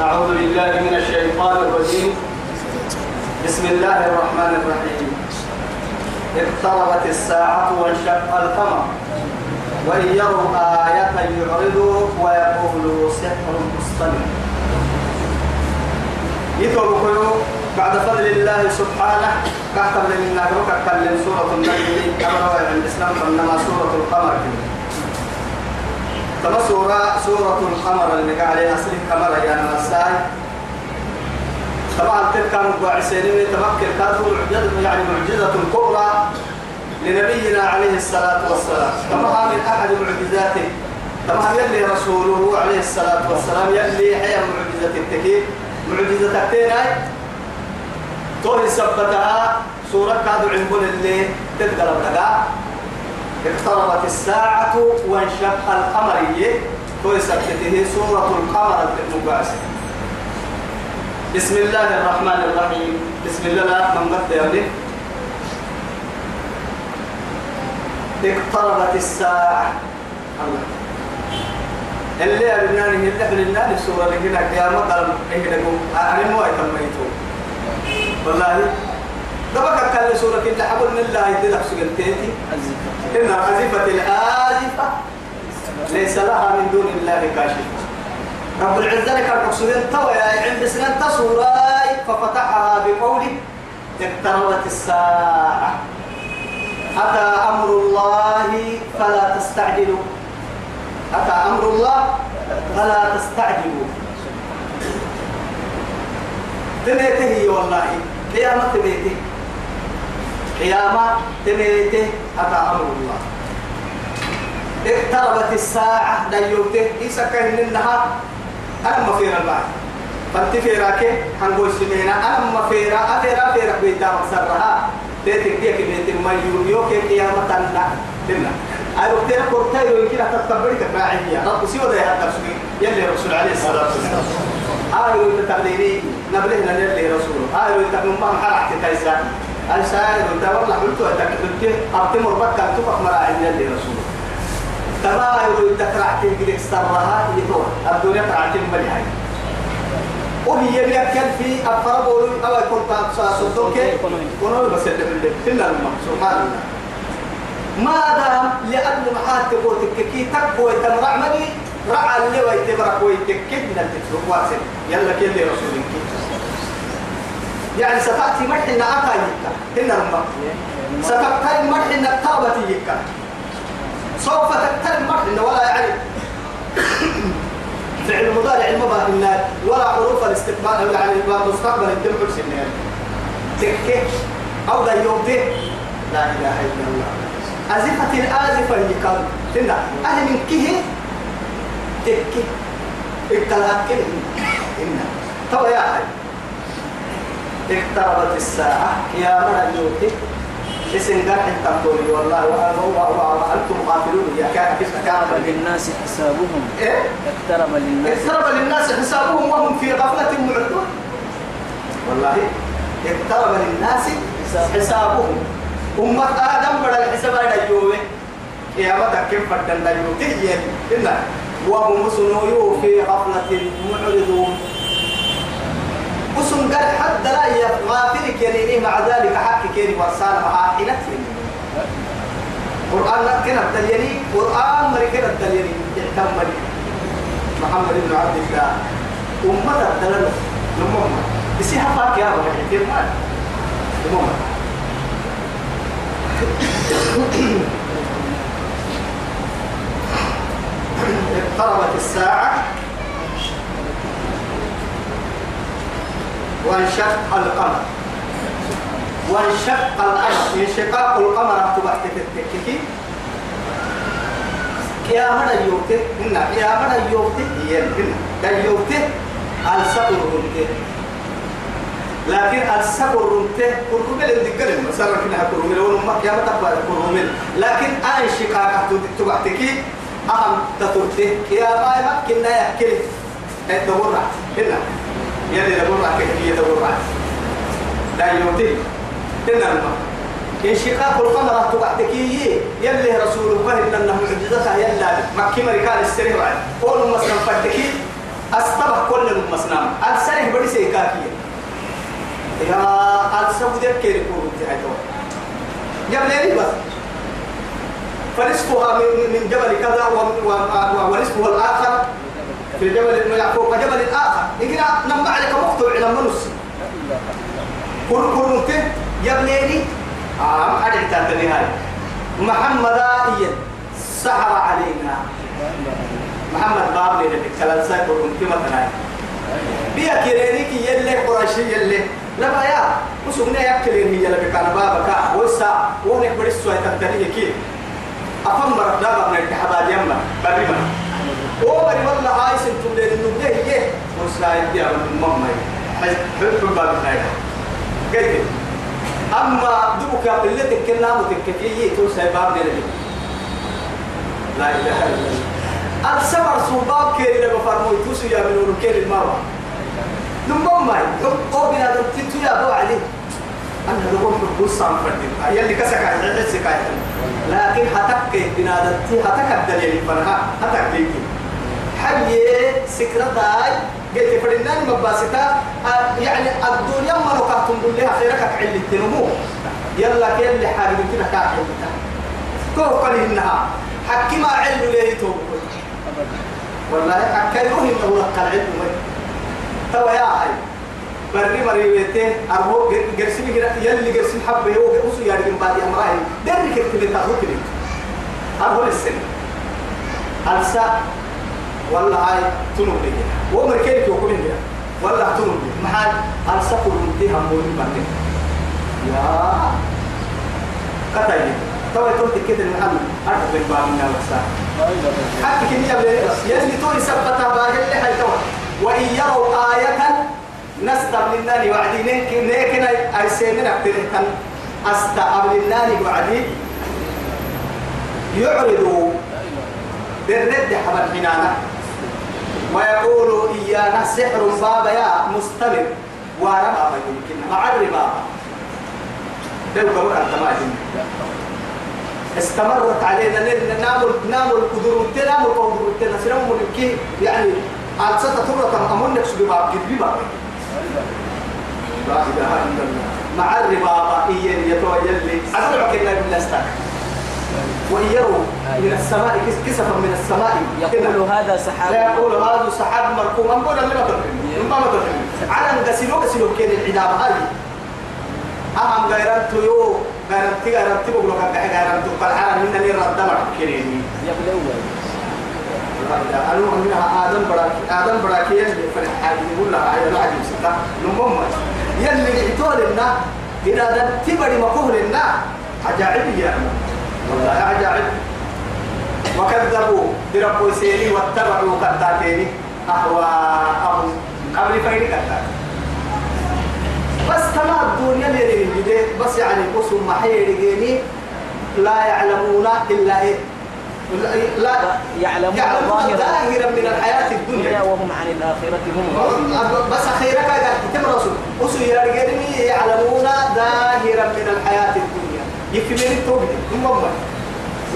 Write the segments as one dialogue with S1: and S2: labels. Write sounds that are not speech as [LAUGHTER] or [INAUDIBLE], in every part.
S1: أعوذ بالله من الشيطان الرجيم. بسم الله الرحمن الرحيم. اقتربت الساعة وانشق القمر. وإن يروا آية يعرضوا ويقولوا سحر مصطنع يتوبوا بعد فضل الله سبحانه. كاتب لنا كتب سورة النجم. كما عن الإسلام فإنما سورة القمر. كما سورة سورة القمر اللي قال عليها أصل القمر يا نساي طبعا تلك مبعثين تمكن. كانت معجزة يعني معجزة كبرى لنبينا عليه الصلاة والسلام. كما من أحد معجزاته كما يلي رسوله عليه الصلاة والسلام؟ يلي حيا معجزة التكييف. معجزة التيناي توهي سبتها سورة كادو عنبون اللي تتقلب لها اقتربت الساعة وانشق القمر. توهي سبته سورة القمر المبعثة بسم الله الرحمن الرحيم. بسم الله من قد يبني اقتربت الساعة. الله. اللي أبناني اللي أبناني سورة لكنا قيامة قلب إيه لكم؟ أنا مو أيتميتو والله. دبك كل سورة. كنت حقول من الله يدلك سجنتيتي إن عزفة الآزفة ليس لها من دون الله كاشف رب العزة لك المقصودين توي عند سنة تصوراي ففتحها بقوله اقتربت الساعة. أتى أمر الله فلا تستعجلوا. أتى أمر الله فلا تستعجلوا. تميته والله. قيامة تميته قيامة تميته أتى أمر الله. اقتربت الساعة ديوته إيسا كهن النهار؟ أنا مفير البعض فأنت فيراك هنقول سمينا. أنا مفيرا أفيرا فيرا. بيتا مصرها تيتك ديك بيت ما يوم قيامة تنا تنا أيوة تنا كورتاي. يمكن تتبرك معي رب سوى ده هذا سوي يلي رسول عليه الصلاة والسلام. أيوة تتبليني نبلهنا يلي رسول. أيوة تكون ما حركت كيسا السائل انت والله قلت أتكلم أبتمر بكا تفق مراعي يلي رسول تما يقول تكرعت يجيك سرها يتوه الدنيا كرعت مليحة وهي بيأكل في أفراد أو يكون صدوك كونوا بس يدبل كنا الماء سبحان الله. ما دام لأن محات تقول تككي تقوى تمرع ملي رعى اللي ويتبرك ويتككنا تترك واسل يلا كل رسولك يعني ستأتي محنا أتا يكا. هنا الماء ستأتي محنا تابتي يكا. سوف تقتل محنا ولا يعني. [COUGHS] فعل مضارع المبارك النار ولا حروف الاستقبال يعني المستقبل الدم حرس النار تكك أو لا يومته لا إله إلا الله. أزفة الآزفة قال هنا أهل من كه. تكك اقتلها كده هنا تو يا أخي. اقتربت الساعة. يا من اليوم اسم قرح التنطوري والله وأنتم غافلون يا
S2: اقترب للناس حسابهم.
S1: إيه؟
S2: اقترب للناس.
S1: اقترب للناس حسابهم وهم في غفلة معرضون والله اقترب للناس حسابهم. أمة آدم بڑا الحساب هذا يومي يا ما كيف بدل تيجي إلا وهم سنويو في غفلة معرضون. وسن قال حتى لا يغافل كيني مع ذلك حق كيني ورسالة مع حينة قرآن كنا الدليلي قرآن مري كنا الدليلي احتم مري. محمد بن عبد الله. أمة الدلال لمهم بسيها فاك يا أبو حكيم ما؟ لمهم [COUGHS] اقتربت الساعة. وانشق القمر. وانشق القمر انشقاق القمر. تبعت تتككي يا من يوته إن يا من يوته هي إن يوته الصبر رنته لكن الصبر رنته كرمل الدكان مثلا كنا كرمل ونما يا متى كرمل لكن انشقاق تبعتكي أهم تترته يا ما كنا يحكي الدورة هنا. يلي دورة كيف دورة لا يوتي الماء انشقاق القمر تبعتكي يلي رسول الله إن أنه معجزتها يلا. مكي مريكان السريع بعد. قول مثلا فتكي أستبح كل مسنام السنة بدي سيكاكية يا السبب ذكر يكون انتهى جبلين بس فنصفها من جبل كذا ونصفها الآخر. في جبل فوق جبل آخر. إذا نم عليك مقطع إلى منص كل كل انت جبليني آه أدعي تانتني هاي محمد آئيا سحر علينا. محمد باب لي كلام سايكو انت مثلا بيا كيرينيك يلي قرشي يلي. لما يا. وسمنا يأكلين هي اللي كان بابك وسا ونك بريس سوي تنتني كي. أفهم برا دابا من الحباب يما بريما وبري والله هاي سنتم لين النبيه هي وسا يدي من ماما حب باب النايا قلت أما دبك اللي تكلنا متكفيه تو سباب لي لا إله إلا الله السمر صوباب كيري لما فرموا يتوسوا يا من كيري المرة نمبر ماي أو بنا تتو يا بو عليه أنا لو كنت بقص عن فردين يلي كسك على الحس هتك بنا دتي هتك الدليل فرها هتك ليكي حي داي قلت فرنان مباسطة يعني الدنيا ما نقاتم بالله خيرك علي التنمو. يلا كيل اللي حاجة كده كاحل كوف قال إنها. حكي ما علم ليه توب. والله حكي روح إنه لك العلم توا يا هاي بري مري بيته أربو جرسي يلي جرسي حبه هو جرسي يعني بعد أمره دري كتير تأخذ كده أربو السنة ألسا والله هاي تنو لي. ومر كيف يقول لي؟ والله تنو لي. محل ألسا كل منتهى مولي بعدين يا. قتل توا تقول كده المحل. أعرف من باب من الوسائل حتى كني جاب بس يلي توني سبتها باهي اللي هاي توا. وإن يروا آية نستبلناني وعدي. نيك نيكنا أي سيمين أكتريتن أستقبلناني وعدي. يعرضوا بالرد حبل حنانا ويقولوا إيانا سحر بابا يا مستمر وربا يمكن مع الربا لو كبر أنت ما استمرت علينا نامل نامل قدرتنا نامل قدرتنا سنم ملكي يعني على ستة تمرة أمون نفس بباب قد بباب. لا إله إلا الله. مع الربا إيان يتوجل لي أدعوك إلا بالله يروا من السماء كس- كسفا من السماء.
S2: يقول هذا
S1: لا
S2: سحاب
S1: يقول هذا سحاب مركوم قول لما تفهم ما تفهم على غسلو غسلو كين العدام هذه. أهم غيرت يو غيرت غيرت بقولك غيرت قال أنا من اللي رد دمر كيني.
S2: يقول
S1: أنا منها آدم براك آدم براك يلي فرح يقول لها أيوة العجب ستا نمم يلي عتول لنا إذا تبري مكوه لنا. عجائب يا أما. والله عجائب وكذبوا بربوا سيري واتبعوا كتاتيني أهواءهم. قبل فيني كتات بس كما الدنيا اللي بس يعني قسم محير جيني لا يعلمون إلا إيه؟ لا
S2: يعلمون ظاهرا.
S1: ظاهرا من الحياة الدنيا.
S2: وهم عن الآخرة هم.
S1: بس أخيرا قال تم رسول يرجعني يعلمون ظاهرا من الحياة الدنيا. يكفي من التوبة هم هم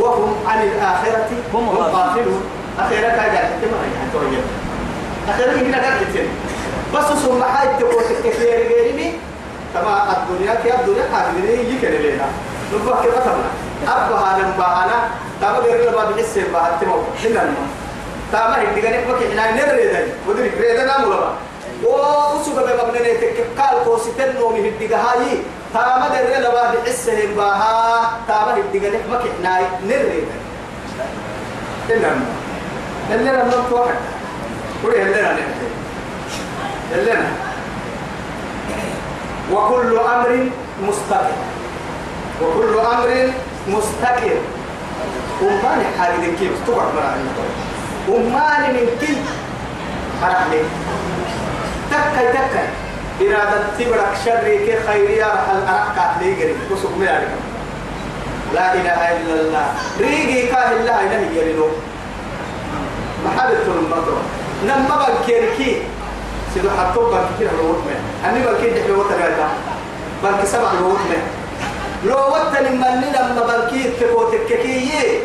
S1: وهم عن الآخرة
S2: هم
S1: غافلون أخيرا قال تم رسول أخيرا هنا قال تم بس ثم حاجة تقول كثير غيرني كما الدنيا كي الدنيا قابلين يكره لنا نبقى كيف تمنا أبا هذا مبانا تابا غير لما بحس بها تمو حنا الماء تابا هدي كان يبقى حنا نريد ودري ريد نام ولا وسوق بمبنى قال كوسيتن نومي هدي هاي لما بحس بها تابا هدي كان يبقى حنا نريد حنا الماء اللي لما نتوحد وليه اللي لنا لنا وكل أمر مستقر وكل أمر مستقر ومان حاجة كيف تقعد مرة ومان من كي حرق لي تكاي تكاي. إرادة تبرك شر كي خيرية الأرقات لي قريب وسوق ميالك لا إله إلا الله ريقي كاه الله إله يرينو محبة المطر نما بنكيركي سيدو حطوب بنك كده الوقت ما أني بنك كده الوقت هذا بنك سبع الوقت ما لو وقت لما بنك تكو تككية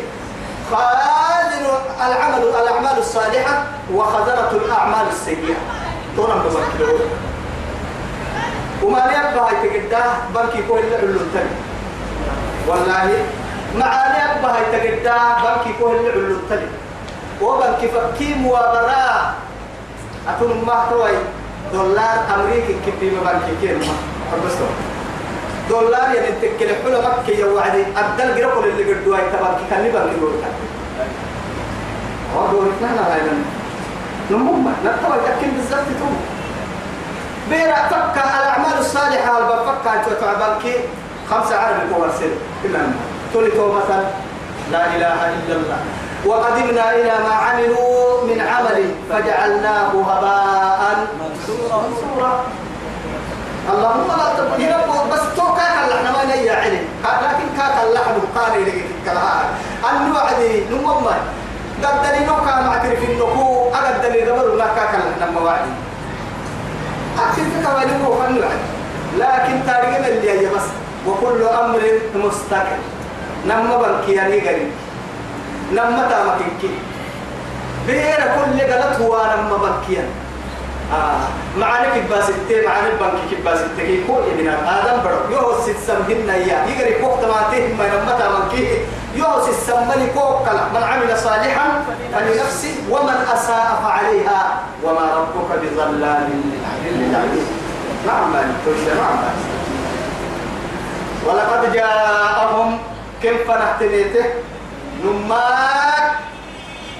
S1: خازن العمل الأعمال الصالحة وخزنة الأعمال السيئة تونا بمكلو وما نيبها يتقدا بنكي كو اللي علو تاني والله معاني أبها يتقدا بنكي كو اللي علو تاني وبنكي فكي موابرا أتون ما توي دولار أمريكي كبي مبنكي كين ما. بس دولار يعني تكل حلو مكة يا وعدي أبدل جرقل اللي قدوا يتبارك كان لي بنكي دولار هو نحن هاي نمم نتوى لكن بالذات توم بيرا فكا الأعمال الصالحة البفكا أنت تعبانك خمسة عرب كور سن إلا تولي مثلا. لا إله إلا الله. وقدمنا إلى ما عملوا من عمل فجعلناه هباء منثورا. اللهم لا تبقى بس تو كاك اللحن ما نيا علي لكن كاك اللحن قال لك الكلام. أن وعدي نمم. قدني نوكا معترف النكو. أقدني قبل لا كاك اللحن ما أكثر كوالي هو فن لكن تاريخنا اللي هي بس وكل أمر مستقر نما بنكياني قريب نما تامكينكي بير كل غلط هو نما بنكيان آه. معانا كباس التي معانا البنك كباس التي كو ابن آدم برو. يو سيسمهن يا يقري كوك تماتيه ما نما تامكيه يو سيسمني كوك من عمل صالحا فلنفسه ومن أساء فعليها. وما ربك بظلام للعبيد. نعم نعم ولقد جاءهم كيف نحتنيته نماك.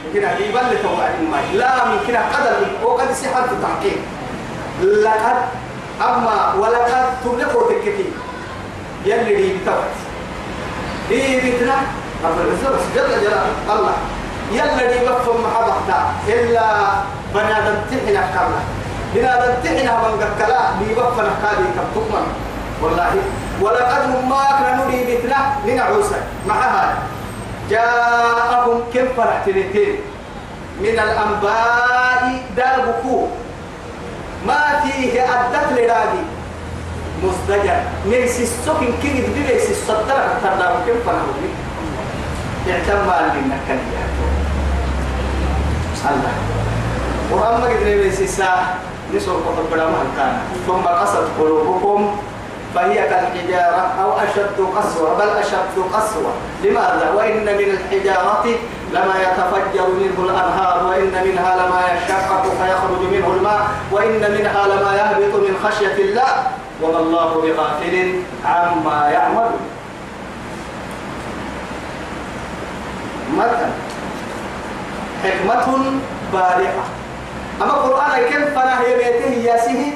S1: يمكن أجيبا لتوقع الماء. لا ممكن قدر وقد سحر التحقيق. لقد أما ولقد تبلغوا تكتي يلي دي بتوت دي بتنا أفضل بس جل الله. يلا دي بفهم محبطة إلا بني آدم تحنا كلا بني آدم تحنا من قكلا دي كادي كم والله. ولقد كنا نريد بتنا لنعوسا معها جاءهم كم فرحتنتين من الأنباء دابكو. ما فيه أدت لراقي مزدجر. ليس السكن كيف الصدر تردام كم فرحتني اعتمى لنا كان الله. وأما قد الساعة نسوا قطب برامها كان. ثم قصد قلوبكم فهي كالحجارة أو أشد قسوة. بل أشد قسوة. لماذا؟ وإن من الحجارة لما يتفجر منه الأنهار وإن منها لما يشقق فيخرج منه الماء وإن منها لما يهبط من خشية الله. وما الله بغافل عما يعمل مثلا حكمة بالغة أما القرآن كيف فلا هي بيته ياسه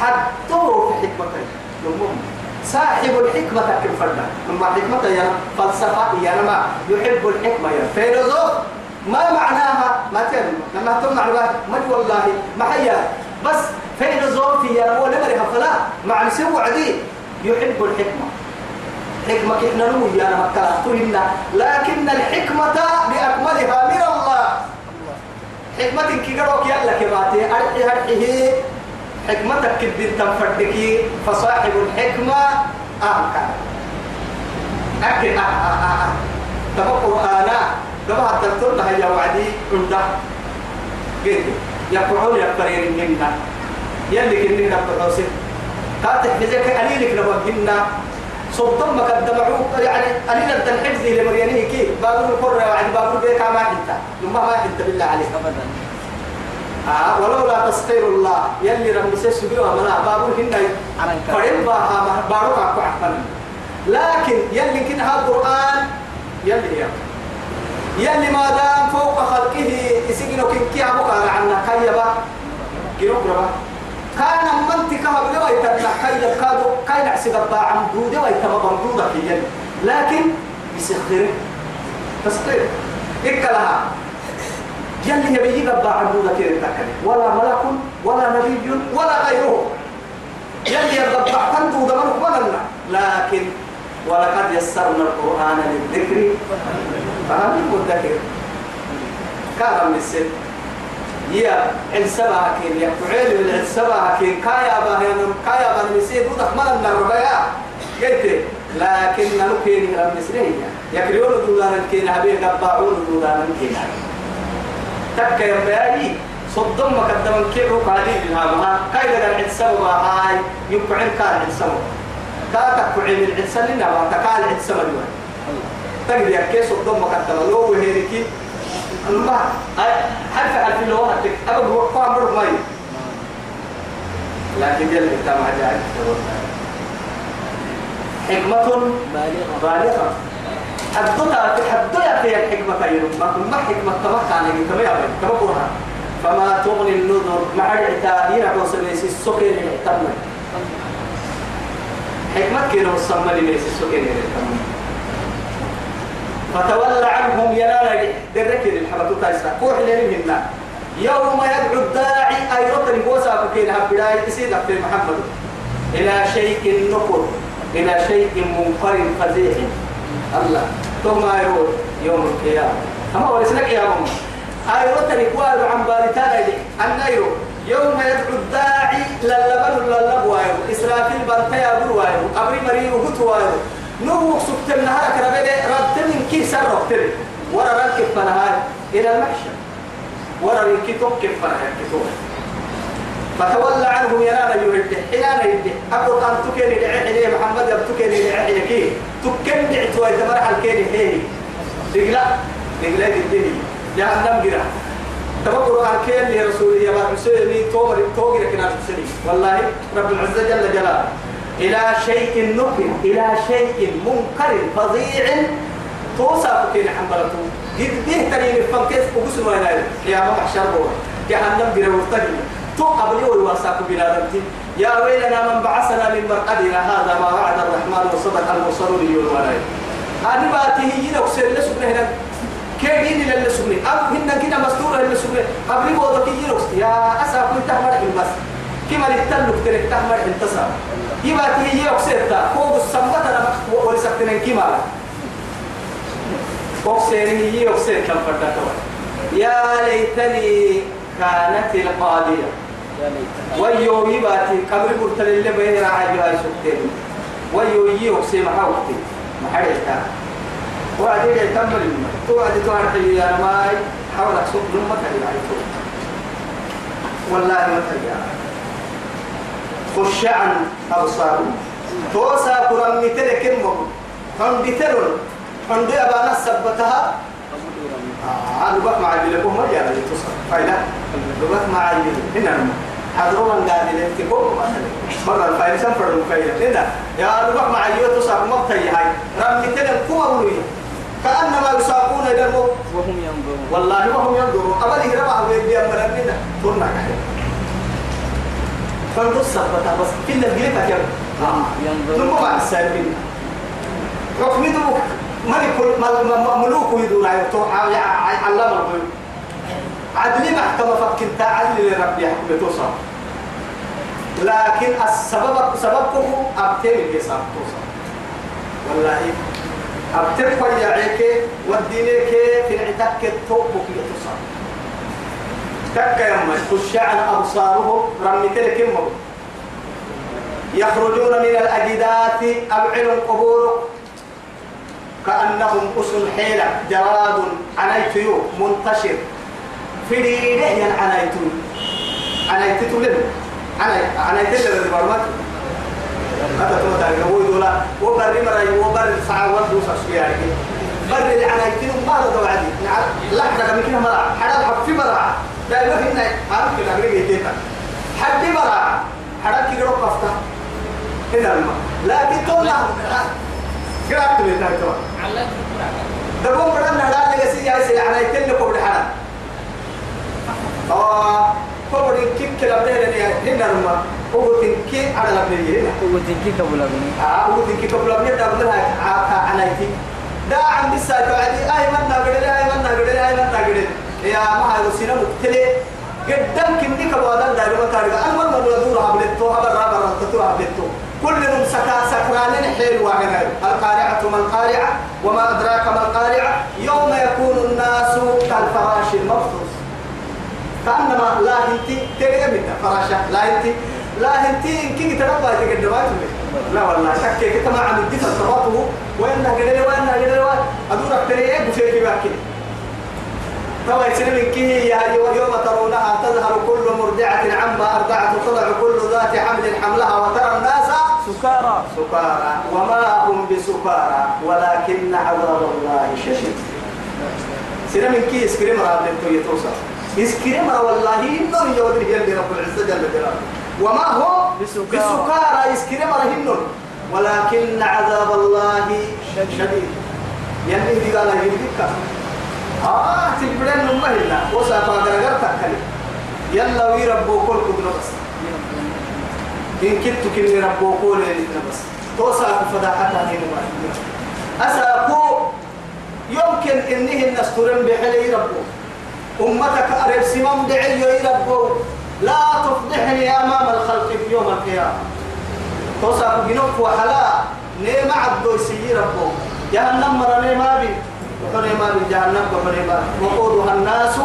S1: حدوه في حكمته. يومهم. صاحب الحكمة كم فردا ثم حكمة يا فلسفة يا ما يحب الحكمة يا. فيلوزوف ما معناها؟ ما تعلم لما تم معلومات ما والله ما هي بس فيلوزوف يا مو لمرها فلا. مع سوى عدي يحب الحكمة. حكمة إحنا نمو يا مكلا لكن الحكمة بأكملها من الله. حكمة كي قالوا يلا كباتي أرحي أرحيه. حكمتك كبير تنفردك. فصاحب الحكمة كان. أكل آه آه آه تبقى قرآنا كما الدكتور لها يا وعدي عنده قلت يقعون يقرين منا يلي كنين نبقى كاتح بذلك قليلك نبقى صدام ما قدمعوا يعني قليلا الحفظ لمريانيه كي. بابور القرى وعد بابور بيك ما انت لما ما انت بالله عليك. ابدا. آه ولولا تسخير الله. يلي رب سيس بيوا منا بابور هنا فرين باها بارو كاكو عفن لكن يلي كن هذا القرآن يلي يا يلي ما دام فوق خلقه يسجنوا كن كي أبوك عنا. كيبا؟ كيلو كان من تكها بلا يتنا كي كادو كي نعسي قبا عن دودة ويتما بمدودة في يلي لكن يسخره تسخير. إكلها يلي يبي قبا عن دودة كي ولا ملك ولا نبي ولا غيره. يلي يقبع تندودة من قبلنا لكن ولقد يسرنا القرآن للذكر. فهل المدكر كان من السن يا السبعة كين يا فعيل السبعة كين كايا باه كايا باه نسيت وضح ما لنا الربيع قلت لكن نلقي من المسرين يكريون دولان كين هبي قبعون دولان كين تك يا بياي صدم مقدما كيرو قليل لها كايدا قال عد سبب هاي يقعن كان عد سبب كاتك عين العد سلنا وتكال عد سبب تقدر يا كيس صدم مقدما؟ لو هيركي الماء حرف حرف اللي هو هتك أبغى وقفة مرة ماي. لكن جل الكتاب عجائب حكمة
S2: بالغة.
S1: بالغة حدتها في حدتها في الحكمة يرم ما ما حكمة يا بني؟ كما قرها فما تغني النذر مع العتاهين عن سميس السكر يحتمل حكمة كيلو الصمل ليس السكر يحتمل فتولى عنهم ينال دركن الحبة تايسا. كوح لهم يوم يدعو الداعي أي رطن قوسا بكين هبداي تسيدك في محمد إلى شيء نكر إلى شيء منقر فزيح. الله. ثم يقول يوم القيامة. أما ولسنك يا ماما. أي رطن قوال عن دي النيرو يوم يدعو الداعي للبن للبوايو إسرافيل بنتيا بروايو أبري مريو هتوايو نو سبت النهار كربيل ربت من كي سر ربت ورا ركب فنهار إلى المحشر. ورا ركي توكب فنهار كتوب فتولى عنهم ينال يرد حنان يرد أقول أن تكين لعحني محمد أب تكين لعحني كي؟ تكين دعتوا يتمرح الكين هي دقلا دقلا دقلا جهنم قرا. تبقوا عن كين لرسول الله ما حسيني تومر توقر كنا تسني والله رب العزة جل جلاله. إلى شيء نكر إلى شيء منكر فظيع. توصى كين حنبلته قد به تريد فانكيس وقسم وين يا ما محشر بوا جهنم قرا وفتني تو قبلي والواساك بلادتي يا ويلنا من بعثنا من مرقدنا هذا ما وعد الرحمن وصدق المرسلون يقولون أنا باته ينا وسير لسبنا هنا. كيدين للي سبنا أب هنا كنا مستورة للي سبنا قبلي بوضك ينا يا أسا كنت تحمل بس. كما للتلك تلك تحمل انتصر يباته ينا وسير تا فوق السمبت أنا ولسكتنا كما وسير ينا وسير كم يا ليتني كانت القاضية ويو يباتي قبل قلت اللي بين راعي هاي سكتين ويو يو سي محاوتي محريتا وعدي لي كمل الماء توعد توعد يا ماي حاولك سوق لما تجي والله ما تجي خش عن أبصارهم. توسا قرآن متلك المهم هم بتلون هم دي أبانا سبتها. أنا بقى مع اللي لكم مريا اللي تصل فايدة. بقى مع اللي. هنا حضروا من قاعد مثلا مرة الفايدة سنفر المفايدة هنا يا بقى مع اللي تصل مقتي هاي. رمي قوة ولوية كأنما يساقون إلى الموت.
S2: وهم ينظرون.
S1: والله وهم ينظرون. أبدا ربع ويبدي أمرنا ترنا كحيل سبتها بس كل الجلفة كم
S2: ينظرون
S1: نمو مع السالمين حكم دمك ملك ملوك يدور علم الغيوب عدل محكمة فكنت عدل لربي يحكم توصل؟ لكن السبب سببه أبتين الحساب توصل والله أبتين فيا عيك ودينيك في العتاك توبك توصل تك يا من خشعن أبصارهم رمي تلك الموت يخرجون من الأجداث أبعل قبور. كأنهم أسل حيلة جراد عنيتيو منتشر. في ريده ين عنيتو عنيتو لن عنيتو لن برمت هذا تو تاعي هو يقولا وبر مرأي وبر ساعة ودو سشياري بر العنيتو ما رضوا عدي لا حدا كم كنا مرة. حدا حب في مرة. دائما هنا عارف كده أقول لك حد مرة حدا كده رقفته هنا الماء لكن تقول قرأت من ذلك دبون بدنا لا نجسي يا سيدي أنا يتلك قبل حنا آه قبل كيف كلا بدنا هنا؟ الماء هو تنكي على هنا.
S2: قوة كيك أبو لبني
S1: آه هو تنكي قبل لبني ده بدنا أنا يتي دا عند الساعة بعدي أي من نقدر أي من نقدر أي من نقدر. يا ما هذا سينا مقتلي. قدام كندي كبادن دايما تارجع أنا ما ندور هبلتو هبل رابر رتتو هبلتو كلهم سكا سكران حيل واحد. القارعة ما القارعة وما أدراك ما القارعة. يوم يكون الناس كالفراش المبثوث كأنما لا هنتي ترى من فراشة لا هنتي لا هنتي. كي تربى تقدمات لا والله. شكك كما عم الدفع صفاته وين قدر وين قدر وين أدور أكتريه بفيك باكين طبعا يصير من كي يا يوم ترونها تظهر عما أرضعت تضع كل ذات حمل حملها وترى الناس
S2: سكارى.
S1: سكارى. وما هم بسكارى. ولكن عذاب الله شديد. سنة من كي إسكريم راب لنتو يتوصل إسكريم والله إنه يودر يلي رب العزة جل جلاله. وما هو؟
S2: بسكارى.
S1: بسكارى. إسكريم رهنن ولكن عذاب الله شديد. يلي دي قال يهديك آه تبرين نمه الله وسافا غرغر تكلي يلا ويربو كل قدر بس إن كنت كني ربو كل بس توسع فضاحتها هنا أسأكو يمكن إنه النستورن بحلي ربو. أمتك أريب سمام دعي ربو. لا تفضحني أمام الخلق في يوم القيامة. توسع بنوك وحلا. نيم عبدو سي ربو. جهنم مر نيما بي. بي جهنم وحنا ما وقودها الناس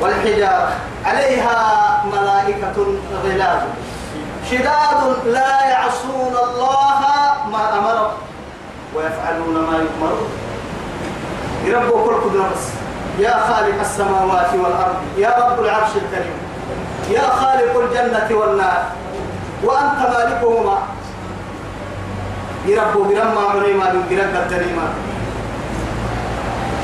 S1: والحجارة عليها ملائكة غلاظ شداد لا يعصون الله ما أمرهم ويفعلون ما يؤمرون. يربوا كل قدرة بس يا خالق السماوات والأرض. يا رب العرش الكريم. يا خالق الجنة والنار. وأنت مالكهما. يربوا برما عليما من الدريما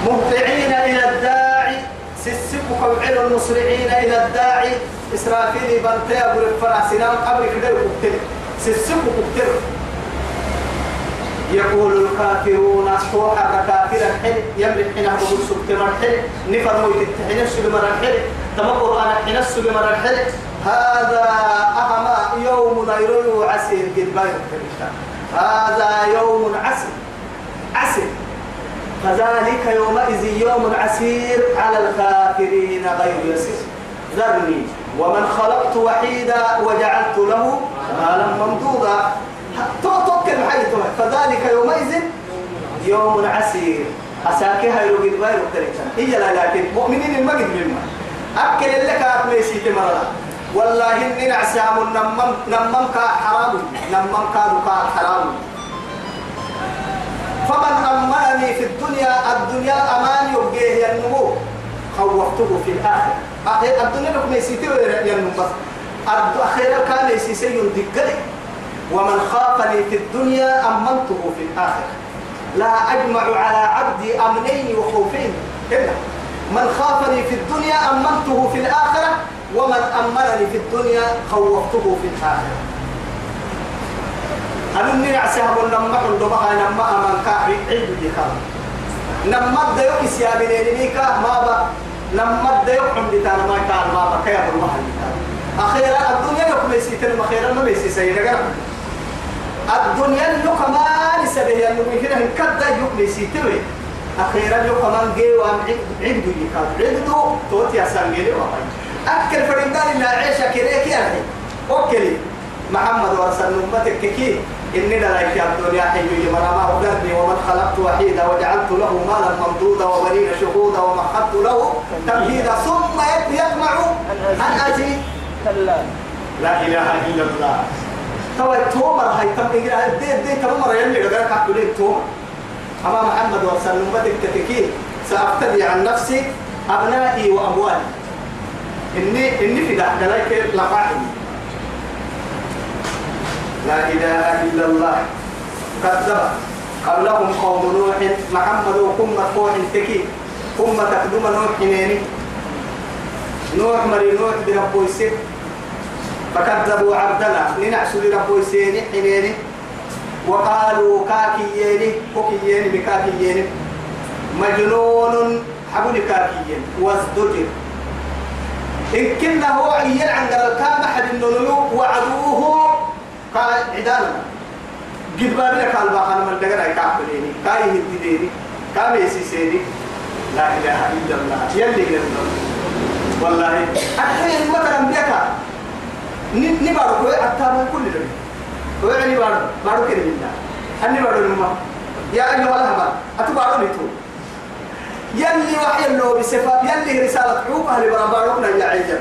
S1: مهطعين إلى الداعي. سسبك وعلى المسرعين إلى الداعي. إسرافيل بنتي أبو الفرع سنان قبل كده يقتل. سسبك يقتل. يقول الكافرون أصحوح الكافر الحل يملك حين أبو السبت مرحل نفر مويت التحين السل مرحل تمقر أنا حين السل مرحل هذا أهم يوم نيرو عسير قد هذا يوم عسير. عسير. فذلك يومئذ يوم عسير على الكافرين غير يسير. ذرني ومن خلقت وحيدا وجعلت له مالا ممدودا. توكل حيث فذلك يومئذ يوم عسير. أساكها يروج الغير التركة هي لا لكن مؤمنين المجد مما أكل لك أكميسي تمرلا والله إني نعسام نمم نمم كا حرام. نمم كا حرام. فمن أمنني في الدنيا الدنيا أمان يبقيه ينمو خوفته في الآخرة. أخير الدنيا لكم يسيتي ينمو بس أخيرا كان يسيسي يندقلي ومن خافني في الدنيا أمنته في الآخرة. لا أجمع على عبدي أمنين وخوفين. إلا. من خافني في الدنيا أمنته في الآخرة. ومن أمنني في الدنيا خوفته في الآخرة. أنني عساهم لما حندمها لما أمن كاعي عيد بكام لما الديوك سيابنين ميكا ما با لما الديوك حمد تانا ما كان ما با كيف الله أخيرا الدنيا يوم يسيتن أخيرا ما يسي سيدنا الدنيا لو كمان سبيه أنه هنا هنكدا يوم يسيتوي أخيرا لو كمان جيوا عبدو يكاد عبدو توتي أسانجيلي وحي أكل فرندان إلا عيشة كريك يعني أوكلي. محمد ورسل أمتك كي إني لا يا الدنيا حي مرما أبدرني ومن خلقت وحيدا وجعلت له مالا ممدودا وبنين شهودا ومحدت له تمهيدا ثم يطمع أن أزيد
S2: كلا
S1: لا. إله إلا الله. توا تومر هاي تم إجراء. دي دي تومر يلي غير كاتولين تومر. أما محمد ورسل أمتك كتكي سأبتدي عن نفسي أبنائي وأموالي. إني إني في لك لقاحي لا إله إلا الله. كذب قبلهم قوم نوح محمد وكم مرفوع تكي. كم تقدم نوح حنيني نوح مري نوح بربو يسير. فكذبوا عبدنا. لنعسوا لربو يسيني حنيني وقالوا كاكييني كوكييني بكاكييني مجنون حبل كاكيين وازدجر. إن كنا هو عيال عند الكام أحد النلو وعدوه قال عدانا قد بابنا قال باخنا من دقنا يكعبليني كاي هديني كام يسيسيني لا إله إلا الله. يلي قلنا والله. أحيان مثلا بيكا. نبارو كوي أتابع كل ده ويعني بارو كده بالله أني بارو لما يا أيها الأهبال أتبارو لتو يلي وحي اللو بصفات يلي رسالة حقوقها لبرابارنا يا عجل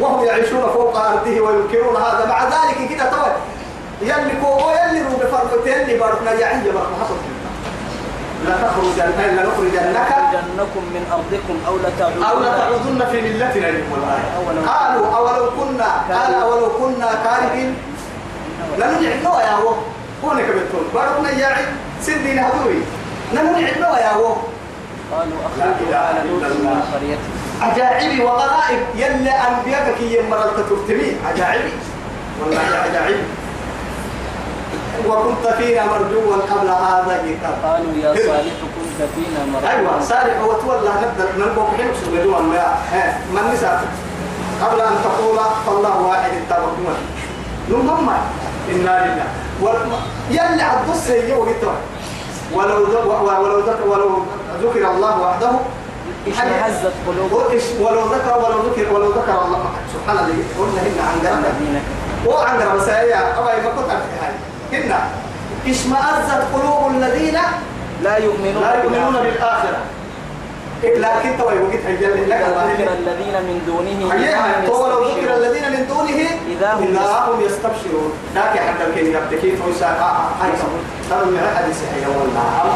S1: وهم يعيشون فوق أرضه وينكرون هذا. مع ذلك كده طبعا يلي كو يلي رو بفرق يلي باركنا عجل بارك حصل لتخرجن لنخرجنك
S2: لنخرجنكم من أرضكم أو لتعودن
S1: أو لتعودن في ملتنا قالوا أولو كنا قال أولو كنا كارهين. لنجعلوا يا هو. هو نكبتون باركنا عين سندين هذوي لنجعلوا يا هو.
S2: قالوا
S1: إله
S2: على لوط. من قريتهم
S1: عجائبي وغرائب. يلا أنبياءك يمر التترتمي عجائبي والله عجائبي وكنت فينا مرجوا قبل هذا
S2: قالوا يا صالح كنت فينا مرحبا
S1: أيوه صالح وتولى نلقوا حين سجدوا ما من نساء قبل أن تقول فالله واحد التوكل نمم إنا لله. يلي عبد السيء وقتها ولو ولو ولو ذكر الله وحده
S2: اشمئزت قلوبهم
S1: ولو ذكر ولو ذكر ولو ذكر الله سبحان الله قلنا هنا عن
S2: كفروا
S1: وعن مسايا. أبا ما كنت أعرف هنا اشمأزت قلوب الذين
S2: لا يؤمنون
S1: لا يؤمنون
S2: بالآخرة.
S1: لكن تو يوجد هيجل لك
S2: ذكر
S1: الله
S2: الذين من دونه
S1: لو ذكر. الذين من دونه
S2: إذا هم
S1: هم يستبشرون. لكن حتى الكين يبتكي تويسا هاي ترى من حديث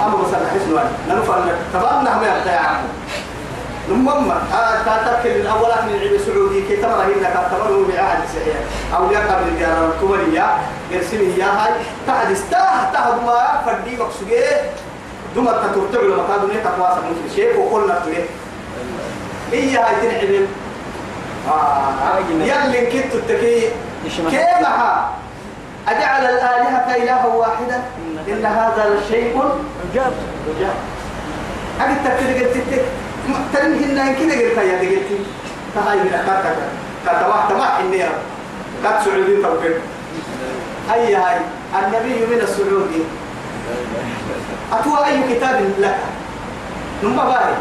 S1: أما بس نحس نوان ننفع تمام نعم يا يا عم المهم تذكر الأولات من العلم السعودي كي تمر هنا كتمر بعهد سعيد. أو يا قبل الجار الكومرية يرسمي يا هاي. تعد استاه تهد ما فردي مقصوده دوما تترتع لما كانوا نيتا قواسا مثل شيء وقلنا تليه هي هاي تنعلم آه. يلي كنت تكي
S2: إيش
S1: كيف أجعل الآلهة إلها واحدا. إن هذا لشيء.
S2: عجاب
S1: عجاب أجد قلت تك ترمي هنا كده قلت يا دي قلت تهاي من كذا. واحد ما إني كات سعودي توكل هاي هاي؟ النبي من السعودي أتوا أي كتاب لك؟ نما باري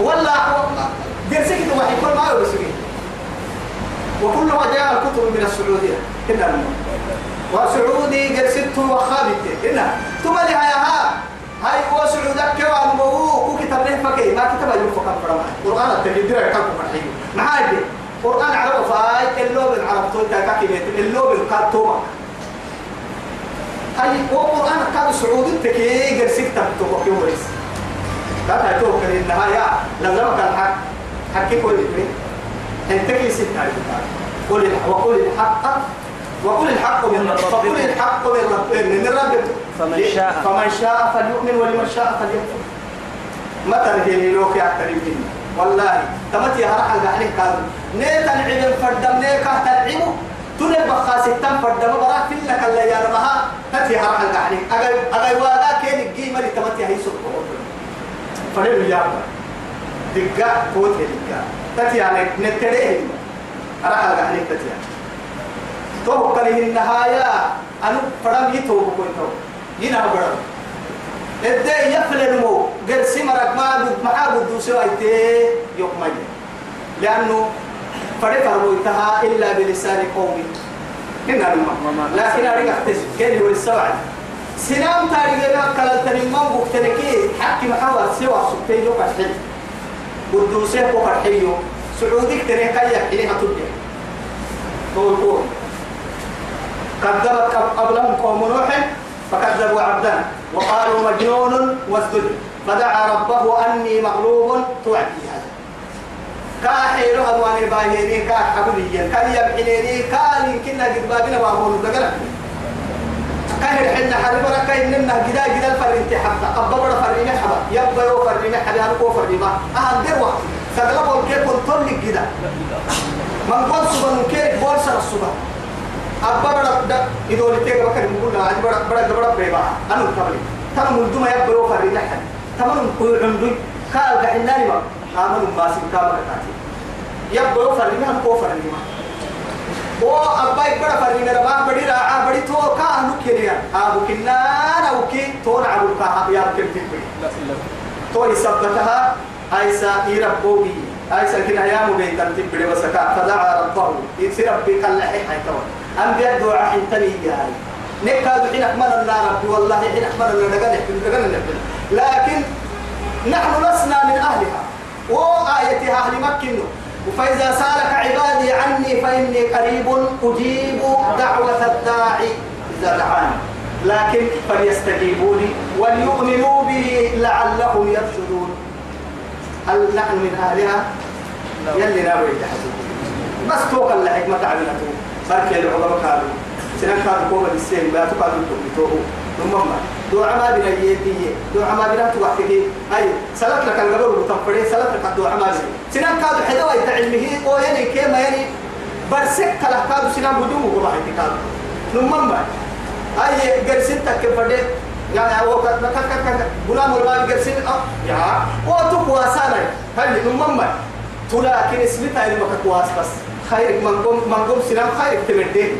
S1: ولا كده واحد كل ما يبسكي وكل ما جاء الكتب من السعودية. هنا وسعودي جلست وخابت هنا ثم لها ها هاي هو سعودك كوان بو كو كتاب له فكي ما كتاب يوم فكان فرما قرآن التجدير يكاكو مرحيو معادي قرآن عرب فاي اللو بالعرب تو تاكاكي بيت اللو بالكاتوما هاي هو قرآن كان سعودي تكي جلست تبتو كيو ريس لا تايتو كان النهاية لازم كان حق. حكي كل شيء انت كي ست قول الحق. وقول الحق. وقل الحق من ربكم الحق من ربكم من ربكم
S2: فمن شاء.
S1: فمن شاء. فليؤمن ولمن شاء فليكفر. متى هي لوك يا كريم والله تمت يا رح عليك كان نيت العلم فردم نيك تلعبه تنبى خاستم فردم برا في لك اللي يا رمها تتي رح عليك أجي أجي وادا كين الجيمه اللي تمت هي سوق فريم يا دقا قوت دقا تتي يعني نتريه. رح عليك تتي تو كله النهاية أنا فرام يتوه كويتو ينا برام إدى يفعل نمو غير سمرك ما بود ما بود سوى إدى ما لأنه فرق رويتها إلا بلسان قومي. هنا نما لكن أريد أحتسب كان هو السبع سنام تاريخ ما كلا تنمم بكتنكي حكي محاور سوى سبتين يوم الحين قدوسه وفرحيو سعودي كتنكي يحينها تبقى قول قول كذبت قبلهم قوم نوح فكذبوا عبدنا وقالوا مجنون وازدد فدعا ربه أني مغلوب توعدي أدوان الباهيني كاحبليا كان يبحنيني كان يمكننا قد بابنا وابون دقنا كاهر حنا حربنا كاين نمنا جدا جدا فرنتي حتى أبا بڑا فرني حبا يبا يو فرني حبا أنا كو فرني ما. أهم در وقت سقلب الكيف كنتم جدا. من قول سبا من كيف بول سر السبا أبا بڑا دا إذا لتيك بكر مقولنا عج بڑا بڑا بڑا بيبا أنا كملي تم ملدوما يبا يو فرني حد تمام كل عمدي قال قحناني ما آمن ماسك كما كتاتي يبا يو فرني هم كو فرني ما वो अब्बा एक बड़ा फर्मी मेरा बाप बड़ी राह बड़ी तो का अनु के लिए आप किन्ना ना उके तो ना अबू का आप यार के ठीक बड़ी तो इस सब कहा ऐसा يربوي ऐसा كنا يا مو بين تنتي بڑے وسكا فدعا ربه يصير ربي قال له هاي تو ام بيدعو عن تني جاي نكاد حين احمل النار والله حين احمل النار لكن نحن لسنا من أهلها. وآيتها أهل مكة فإذا سألك عبادي عني فإني قريب أجيب دعوة الداعي. إذا دعاني. لكن فليستجيبوا لي وليؤمنوا بي لعلهم يرشدون. هل نحن من أهلها؟ يلي ناوي بس توقع الحكمة عملته بركة العظماء قالوا سنان كانوا كوما السين لا تقالوا تبتوه ثم ما. دو عما بنا يدي دو عما بنا توحكي أي سلط لك القبر وتنفري سلط لك دو عما بنا سنان كانوا حدوا يتعلمه أو يعني كيما يعني برسك كلا كانوا سنان بدوه وما كانوا ثم ما. أي قرسين تكفر فدي؟ يعني هو كذا كذا كذا غلام ولا قرسين أه يا. وتو واسانا هل ثم ما. تلاكن اسمتها كواس بس. خيرك من قوم من قوم سنان خيرك تمدين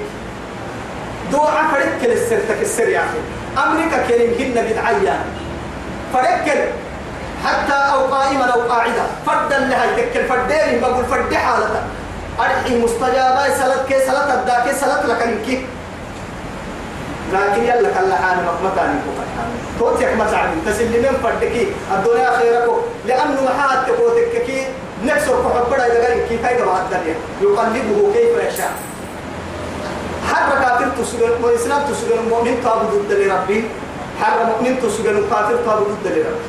S1: دعاء فرق كل السر تك السر يا أخي. أمريكا كريم هن بدعيا فرق كل حتى أو قائما أو قاعدة فردا لها تكل فردين بقول فرد حالة أرحي مستجابة سلط كي سلط الداكي سلط لك إنكي لكن يلا كلا حال مقمتاني كفتان توت يك مسعد تسلمين فردكي الدنيا خيركو لأنه محات تقوتك كي نكسر كحبرا إذا قال كي كايدا بعد يقلبه كيف يشاء. حرب كافر تسجن وإسلام تسجن مؤمن تعبد ضد لربي حرب مؤمن تسجن كافر تعبد ضد لربي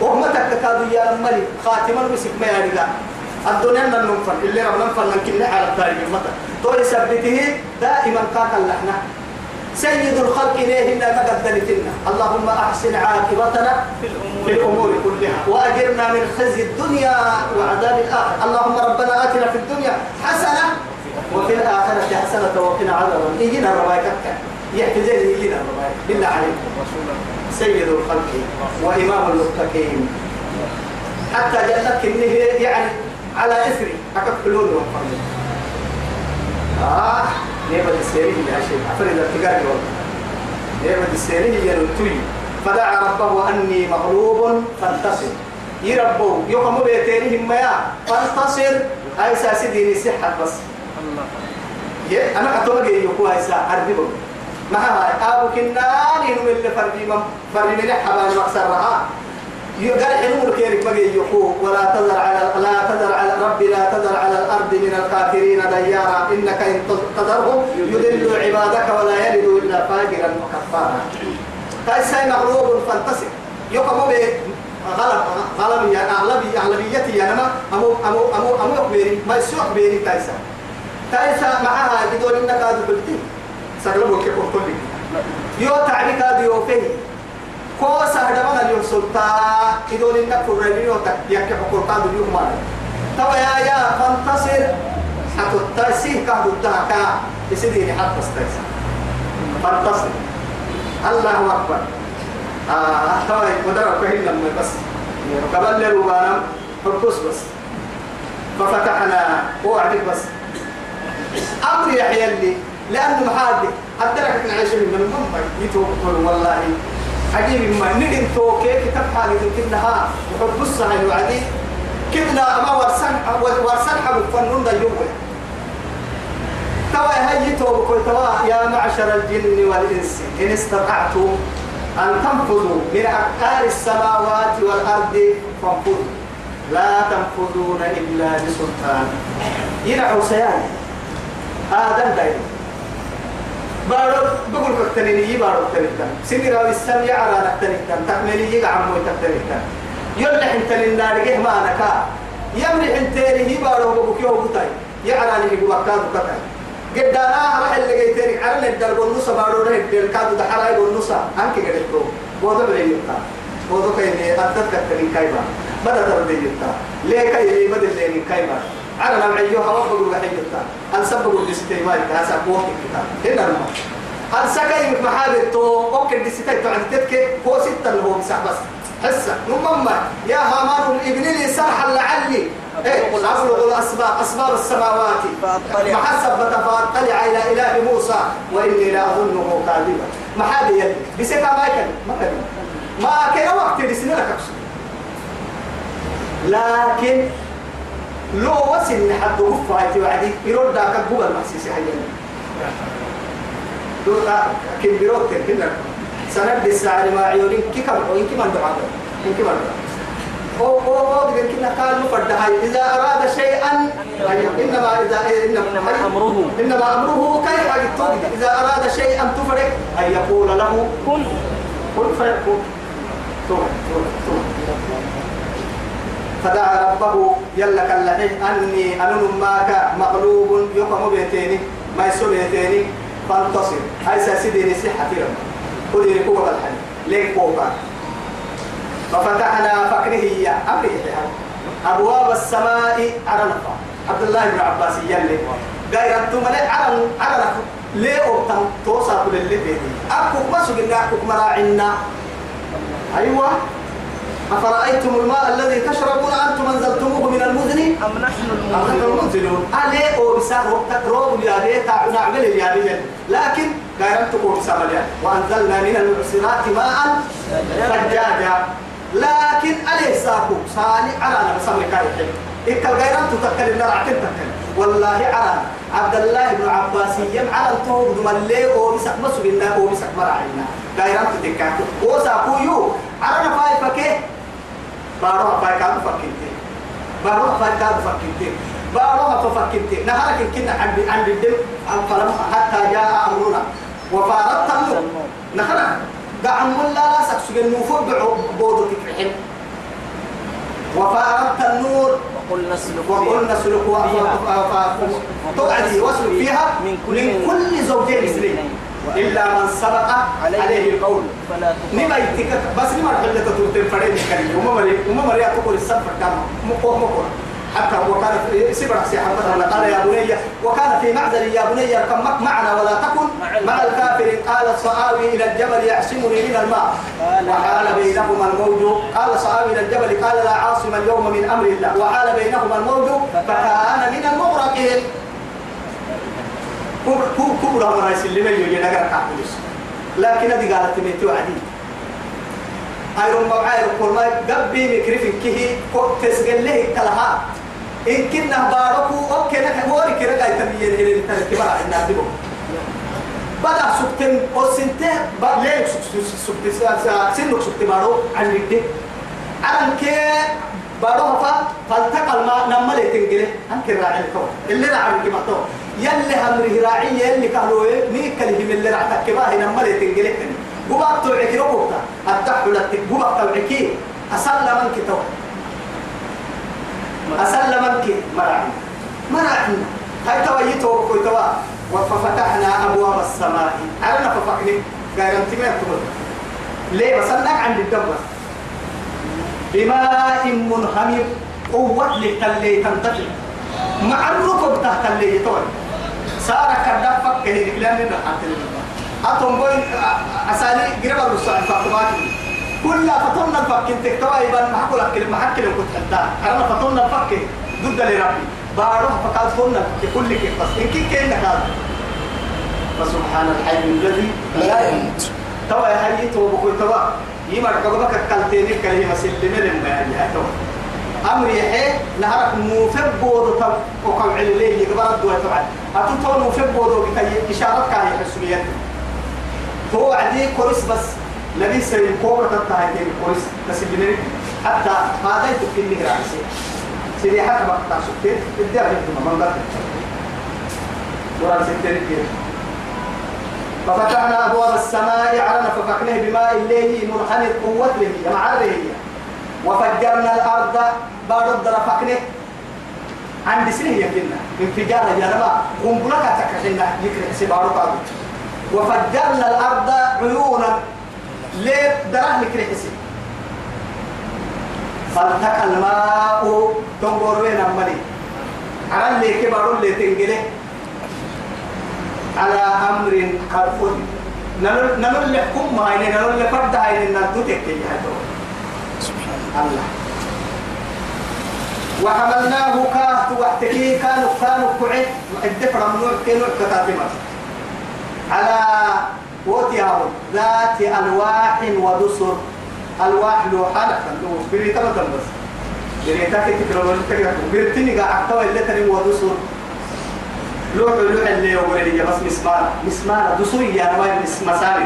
S1: وهم تكتادوا يا الملك خاتما مسك ما يعني الدنيا من ننفر اللي رب ننفر من كل على التاريخ المطر طول سبته دائما قاتل لحنا. سيد الخلق إليه ما قدمتنا اللهم أحسن عاقبتنا
S2: في الأمور
S1: كلها. وأجرنا من خزي الدنيا وعذاب الآخرة. اللهم ربنا آتنا في الدنيا حسنة وفي الآخرة حسنة وقنا عذاب النار. يجينا الرواية كتك. يحتزين يجينا الرواية. بالله عليكم سيد الخلق وإمام المتقين. حتى جنتك إنه يعني على إثري. أكد حلول وفرد آه. نيبة السيرين يا شيخ أفرد التقاري والله نيبة السيرين ينتوي فدعا ربه أني مغلوب فانتصر. يربو يقوم بيتينهم يا فانتصر. أي ساسي ديني صحة بس.
S2: الله
S1: أنا أتوقع يقوى إسا أربيبه ما هاي أبو كناني نم اللي فردي من فردي من حبان مقصرها يقال حلو الكيرك بقي يقول ولا تذر على لا تذر على ربي لا تذر على الأرض من الكافرين ديارا إنك إن تذرهم يذل عبادك ولا يلد إلا فاجرا وكفارا. تأسي مغلوب فانتصر يقوم به غلب غلب يعني أغلبية أغلبيتي يعني ما أمو أمو أمو أمو يقبيري ما يسوق بيري تايسا تايسا معها بدون إنك هذا بلتي سقلبه كيف قلت يو تعبك هذا يو كوسا هذا اليوم سلطة بدون إنك فرني يو تك يك حقول كادو اليوم تبا يا يا فانتصر. حتى تسيه كادو تاكا يسديني حتى تستيسا فانتصر. الله أكبر. آه تبا مدرب كهين لما بس. قبل لي ربانا حرقص بس. ففتحنا هو عندك بس. أمر يحيى اللي لأنه محادي. أدرك من عيش من المنبر يتوقف والله. عجيب ما ندين توكي كتاب حالي كنها وحب الصحي وعدي. كنا أما ورسن ورسن حب فنون دا توا هاي توبك توا يا معشر الجن والإنس. إن استطعتم أن تنفذوا من أقطار السماوات والأرض فانفذوا. لا تنفذون إلا بسلطان. ينعو سيان آدم دايما. بارو بقول كتنيني بارو تنيتن سني راوي السم يعرى نتنيتن تكملي يقع عمو تنيتن يلح انت للنار ما نكا. يمرح انت لي بارو بقول كيو بطاي يعرى لي بقول كتاي. قدانا راح اللي جيتني على الدرب والنص بارو ده الكادو ده حراي والنص انك قدت برو وضع لي يتا وضع ادت كتني كايبا. بدأ تردي يتا ليه كاي بدل لي كايبا؟ على ما معيو هوا بقول بحي جتا أن سبقوا الاستيمال كاسا قوة الكتاب هنا الماء أن سكاي محابر تو أوكي الاستيمال تعد تبكي. هو ستة اللي هو مسح بس. حسة. نمما يا هامان ابن لي سرحا لعلي. إيه؟ أبلغ الأسباب أسباب السماوات. محسب فأطلع إلى إله موسى. وإني لا أظنه كاذبا. حد يدي بسكا ما كان ما كان ما كان وقت لسنة لك لكن لو وسن حد وقف هاي توعدي يرد ذاك جوجل محسيس حيا دو كم بيروت كنا سند الساعة ما عيونين كي كم وين كمان دعاء إن كمان هو هو هو كنا قال مفرد هاي إذا أراد شيئا إنما إذا إنما,
S2: أمره.
S1: إنما أمره كيف يقول إذا أراد شيئا تفرق أن يقول له
S2: كن.
S1: كن فيكون ثم ثم ثم فدعا ربه يلا كاللحيه أني أنا ماك مغلوب يقوم بيتيني ما يسوي بيتيني. فانتصر. هاي سيدي نسيحة فيهم. خذي قوة الحل. ليك قوة. ففتحنا فكره يا أمري أبواب السماء على نفا عبد الله بن عباس يلي. غير أنتم على على ليه أبتم توصل كل اللي بيدي أكو ما سجلنا أكو مراعنا أيوة. أفرأيتم الماء الذي تشربون أنتم أنزلتموه من المزن؟
S2: أم نحن المنزلون
S1: ألي أو بسار تقرب يا ليه تعنا عمل يا ليه لكن غيرتكم بسام وأنزلنا من المعصرات ماء ثجاجا. لكن أليه ساكو؟ ساني على أنا بسمي كايتين إنك الغيران تتكلم نرعتين تتكلم والله على عبد الله بن عباس يم على الطوب دملي أو بسك مسو بنا أو بسك مرعينا غيران تتكاكو أو ساكو يو. على نفاي فكيه باروها فاي كادو فكينتي باروها فاي كادو فكينتي باروها ففكينتي نهارك كنا عند عند الدم فلم حتى جاء أمرنا وفارت النور نهارك دعم لا لا سكسجن نوفو بودو تكرحين وفارت النور
S2: وقلنا اسلك
S1: وقلنا سلكوا توعدي واسلك فيها
S2: من
S1: من كل زوجين اثنين إلا من سبق عليه القول.
S2: فلا
S1: نما يتك بس نما حلة تقول فريد كريم. وما مري وما مري تقول السبب كام مقوم مقوم حتى وكان في سبر سي حمد قال يا بني وكان في معزل يا بني اركب معنا ولا تكن مع الكافر. قال صآوي إلى الجبل يعصمني من الماء. وحال بينهما الموج. قال صآوي إلى الجبل قال لا عاصم اليوم من أمر الله. وحال بينهما الموج فكان من المغرقين. كبر كبر أمر يسلم يجي نغير كابوليس لكن هذه قالت ميتو عديد ايرون ما عاير كل ما قبي مكرف كه تسجل له كلها إن كنا باركو أوكي نحن وري كنا قاعد تبين هنا التركيبة إن عندهم بدأ سكتن أو سنتين ليه سكت سنك سكت بارو عن الدين على كي بارو فالتقى الماء نما لي تنقله. أنك راعي الكون. اللي راعي تو يلي همره راعي يلي كهلو ميك اللي من اللي راح تكباه نما لي تنقله قبضت توعك ربوتا الدحو لك قبضت توعكي أسلم منك تو أسلمك مرعي. مرعي. هاي تويته وكوي توا وففتحنا أبواب السماء. ففقني؟ قال أنت ما تقول ليه؟ بس أنك عند الدبر بماء منهمر قوة للتلي تنتفع مع الركب تحت اللي يطول سارة كذا فك هي كلام من حتى أتوم بوين أسالي قرب الرسول فاطمة كلها فطلنا الفك انت توا يبان ما حكوا لك كلمة حكي لو كنت أنا فطلنا الفك ضد لربي. بارو فقال فلنا كل كيف بس إن كي كين هذا. فسبحان الحي الذي لا يموت. توا يا حي تو بقول توا يمر كبك كالتين كلمة سلمة لما يعني توا أمر يحيى نهارك موفق بود وقع عليه يقبل الدواء طبعا أتو تو موفق بود كي إشارة كاهي حسوية هو عدي كورس بس. نبي سيد كوبرة تتاهي كورس تسبيني حتى هذا يتكلم لي رأسي سيدي حتى بقطع سكتين اديها يهدم من بقى ورا ستين كده ففتحنا أبواب السماء على ففقناه بماء الليل منحني قوة له معره وفجرنا الأرض بعد الدرفقنه عند سنه يكنا انفجار يا ربا قنبلة تكحنا يكره سبارو قابل وفجرنا الأرض عيونا. ليه؟ دراه نكره سي. فالتقى الماء. تنظر وين أمني؟ على اللي كبارون اللي تنجله على أمر قد نمر اللي حكم ما هيني نمر اللي فرد هيني ندوتك يا الله. وحملناه كاهت وحتكي كانوا كانوا كعد الدفر ممنوع كانوا كتاتمة على وتياو ذات ألواح ودسر. ألواح لوحة بريتا مثلا بس. بريتا كتكرر تكرر. بريتني قاعد أحتوى اللي تري ودسر. لوح لوح اللي يقول لي بس مسمار. مسمار. دسر يا نواي مسمار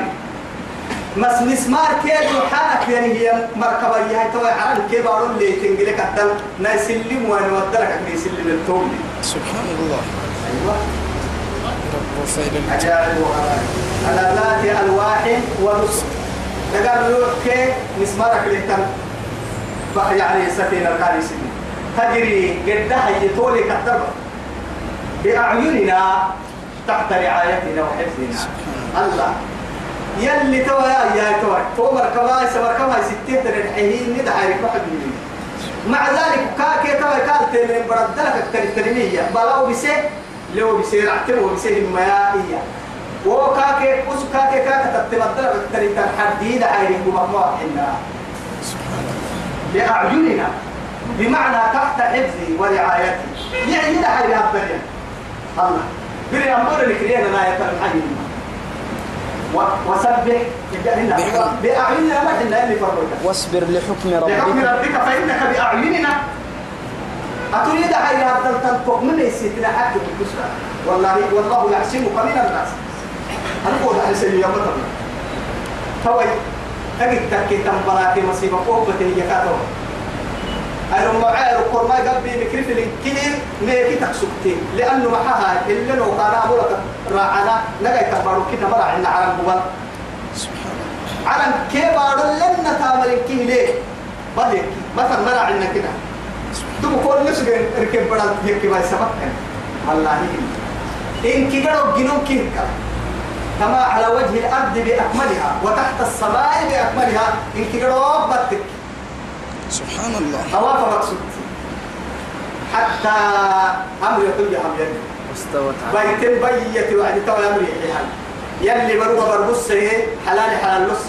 S1: مس مسمار كيد وحالك يعني هي مركبة هي توي عرب كيف أقول لي تنقلك الدم نسلم وين ودلك نسلم التوم.
S3: سبحان الله.
S1: أيوة. أجال على ذات ألواح ونصر لقال له كي مسمارك لهتم يعني سفينة القارسين تجري قدها يطولي كتب بأعيننا تحت رعايتنا وحفظنا. الله. يلي توا يا يا توا تو مركبا سي مركبا ستين تنحين ندعي عارف واحد مني مع ذلك كاكي توا قالت من بردلك التلمية بلاو بسي لو بسي رعتم وبسي الميائية وكاكي وس كاكي كاكي تتبدلك التلمية حديدة عارف ومحموح إنها بأعيننا بمعنى تحت حفظي ورعايتي. يعني حاجة أبدا. الله. أمر اللي كرينا لا يتلم وسبح بأعيننا. ما حنا اللي فرقك
S2: واصبر لحكم
S1: لحكم
S2: ربك.
S1: ربك فإنك بأعيننا. أتريد حاجة أبدا تنطق من يسيتنا حق الكسرى والله والله يحسمك من الناس. أقول على سبيل يوم توي أجد تكي تنبراكي مصيبة قوة هي كاتو أنا معاير وقر ما قبل مكرف الكثير ميكي تكسبتين لأنه معها اللي لو كان أقولك راعنا نجاي تبارو كنا مرة عنا
S3: سبحان الله.
S1: على كبار لنا تعمل كيه ليه؟ بدك مثلا مرة عنا كده تبو كل نسج ركب بدل هيك باي سبب والله إن. كيقرأ جنون كيركا كما على وجه الأرض بأكملها وتحت السماء بأكملها إن كيقرأ بدك
S3: سبحان الله.
S1: هواك مقصود. حتى أمر يقول يا حبيبي
S2: واستوت على
S1: بيت بيت وعد تو أمر يحيى يلي بروح بربص حلال حلال نص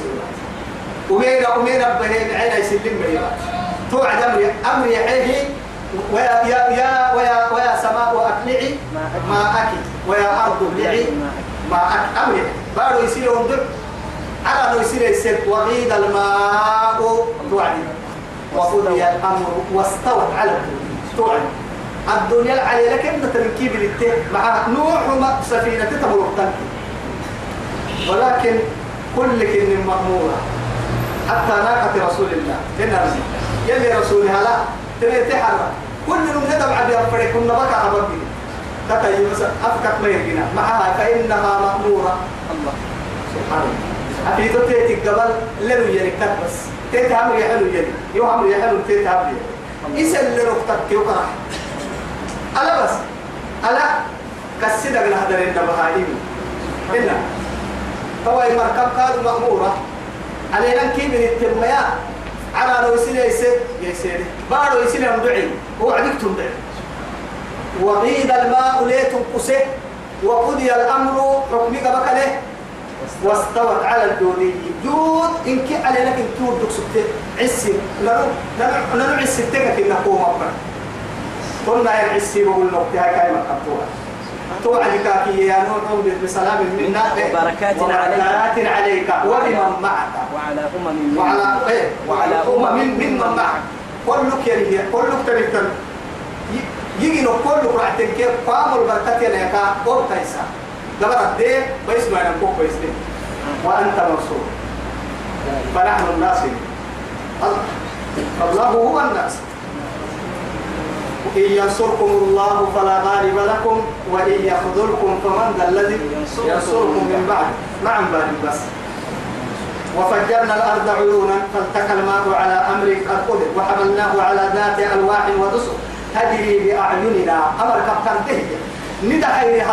S1: ومين ومين بهين عين يسلم بيها توعد أمر أمر يحيى ويا يا يا ويا ويا سماء أقلعي ماءك ويا أرض ابلعي ماءك أمر بارو يصير وندق على لو يصير يصير وغيد الماء. توعد. وقضي الأمر واستوت على توعد الدنيا العلي لك انت تركيب مع نوح وما سفينة تتمر ولكن كل كن مأمورة. حتى ناقة رسول الله. إن يلي رسولها لا. تبي تحرى كل من ندم عبد يفرق كنا بكى عبدي تتي مثلا أفكك ما يجينا. معها فإنها مأمورة. الله. سبحان الله أبي تتي قبل لنو يلي بس. تيت عمري حلو يلي يو عمري حلو تيت عمري إيش اللي ركتك يقرأ ألا بس. ألا؟ كسيدك لهدر النبهائم إلا. هو المركب كاد مأمورة. علينا كيف التمياء على لو يصير يسير يسير. بارو يصير مدعي هو عديك تمدعي وغيد الماء ليتم قسه وقضي الأمر حكمك بكله. واستوت على الجودي جود إن كي على لك إن تود دك سبت عسي. لنو لنو عسي تك إن قوم أبدا قلنا يا عسي بقول نقطة هاي قطوة توعد كاكي يا نوح بسلام منا
S2: وبركات عليك.
S1: عليك. وبمن معك.
S2: وعلى أمم
S1: وعلى إيه
S2: وعلى
S1: أمم من من من معك. كلك يلي كلك تريد يجي نو كلك راح تنكر. قام البركات يا كا قوم تيسا دبر الدين بيس ما ينكوك بيس دين وأنت منصور. فنحن الناس. الله هو الناس. إن ينصركم الله فلا غالب لكم وإن يخذلكم فمن ذا الذي ينصركم من بعد. نعم بارك بس وفجرنا الأرض عيونا فالتقى الماء على أمر قد قدر وحملناه على ذات ألواح ودسر. تجري بأعيننا. أمر كبتر تهي ندى خير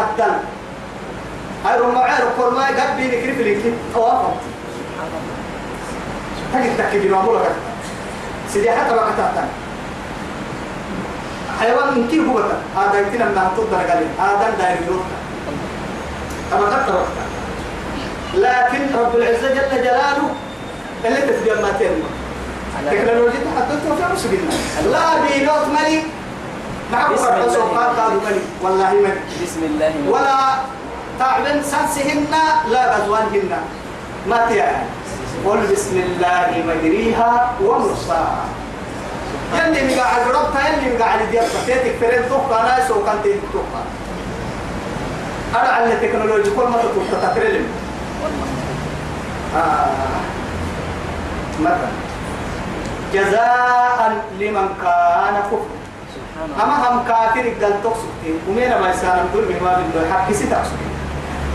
S1: هاي رمعير كل ما يقبي نكري في الكتاب توافق تجد تكيد معمولة سيدي حتى ما كتبتها حيوان من كيف هو هذا يتنا من هتود درجة هذا داير يروح أما قد لكن رب العزة جل جلاله اللي تفجر ما تنمى تكنولوجيا تحدثت في رسلنا لا بيلوت ملك معه
S2: بسم
S1: فرق
S2: الله.
S1: سوقات قالوا ملك والله ملك
S2: بسم الله.
S1: ولا تعبن سنسهن لا غزوانهن ما تيا؟ قل بسم الله مجريها ومرساها يلي مقاعد ربطها يلي مقاعد ديالك تيتك فرين توقع ناس وكان تيتك توقع. أنا على التكنولوجيا كل ما تتوقع تترلم آه. مثلا. جزاء لمن كان كفر أما هم كافر قال تقصد ومين ما يسال كل من ما بده حق ستقصد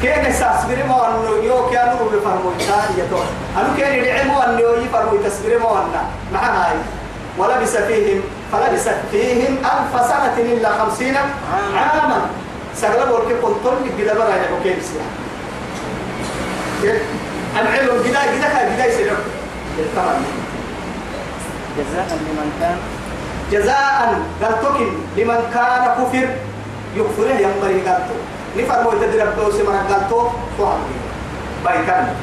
S1: كين أساس بريمو انه يو كانوا بفرموا يتو. أنا كان يدعموا انه يفرموا تسبريمو ان مع هاي. ولبس فيهم فلبس فيهم ألف سنة إلا خمسين عاما. سقلب وركي قنطل بلا برا يا حكيم سيا العلم جدا جدا جدا يصير طبعا
S2: جزاء لمن كان
S1: جزاء قالتك لمن كان كفر. يكفره ينبري قالتو نفر مو تدرب دوسي من قالتو فهم بايكان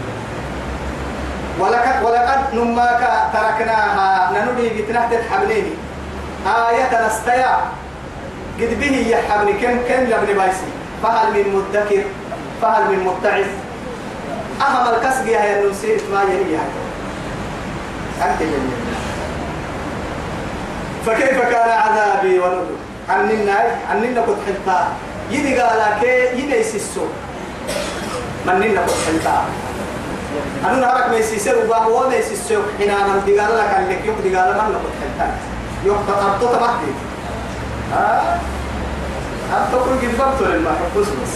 S1: ولقد ولقد نماك تركناها ننودي بتنحت حبليني آية نستيا قد به يحبني كم كم لابن بايسي فهل من مدكر فهل من متعظ أهم الكسب يا نسيت ما يلي أنت جميل فكيف كان عذابي ونذر عننا عننا كنت حلتا يدي قال كي يدي سيسو مننا كنت حلتا أنا نهارك ما يسيسر وباه وما يسيسو حين أنا بدي قال لك اللي يوم بدي قال من كنت حلتا يوم تقرطو تبعتي آه أبتكر قد بطل المحفوظ بس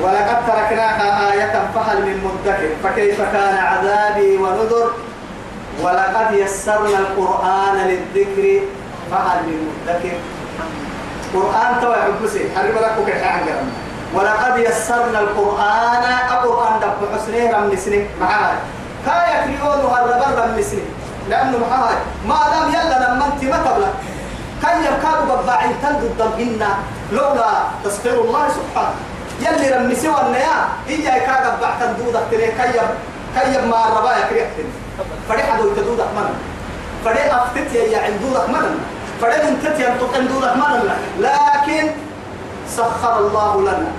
S1: ولقد تركناها آية فهل من مدكر فكيف كان عذابي ونذر ولقد يسرنا القرآن للذكر فهل من مدكر قرآن توا حبسي. حرم لك كحاجة ولقد يسرنا القرآن. القرآن دب حسنه رم نسنه معاي كايا كريون وهرب رم نسنه لأنه معاي ما دام يلا لما أنت ما تبلغ كان يبكاد بباعين تلد الضمهن لولا تسخير الله سبحانه. يلي رم نسوى النيا إيا كاد بعد تندودك تلي. كيب كيب ما الربايا كريحتن فريحة دو تدودك من فريحة أفتت يا عندودك من فريحة انتت ينطق عندودك من لكن سخر الله لنا.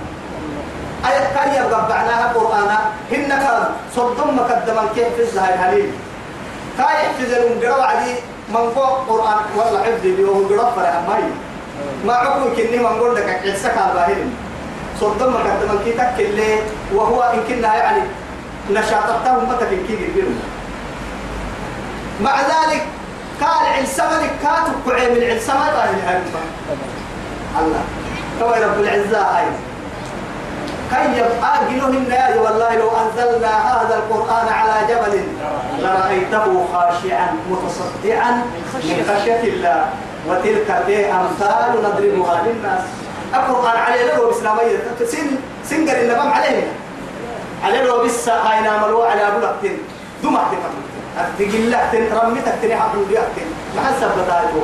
S1: أي كان يبقى بعناها قرآنا هن كان صدم مقدما كيف في الزهر الهليل كاي احتزلون قروا عدي من فوق قرآن. والله عبد اليوم قروا فرع ماي ما عقول كني من قول لك عسك الباهل صدم مقدما كي تكلي وهو إن كنا يعني نشاطته متى كي يقولون مع ذلك قال علسمنك كاتب كعيم العلسمة قال الله. هو رب العزة هاي. كي يبقى يا والله لو أنزلنا هذا القرآن على جبل لرأيته خاشعا متصدعا من خشية الله. وتلك الأمثال نضربها للناس. القرآن عليه له بإسلامية. سن سنجر النبام عليه. عليه له بس هاي ناملوا على أبو لقتين دمع تقول لك ترميتك تري حبل بيأتين ما حسب بتاعته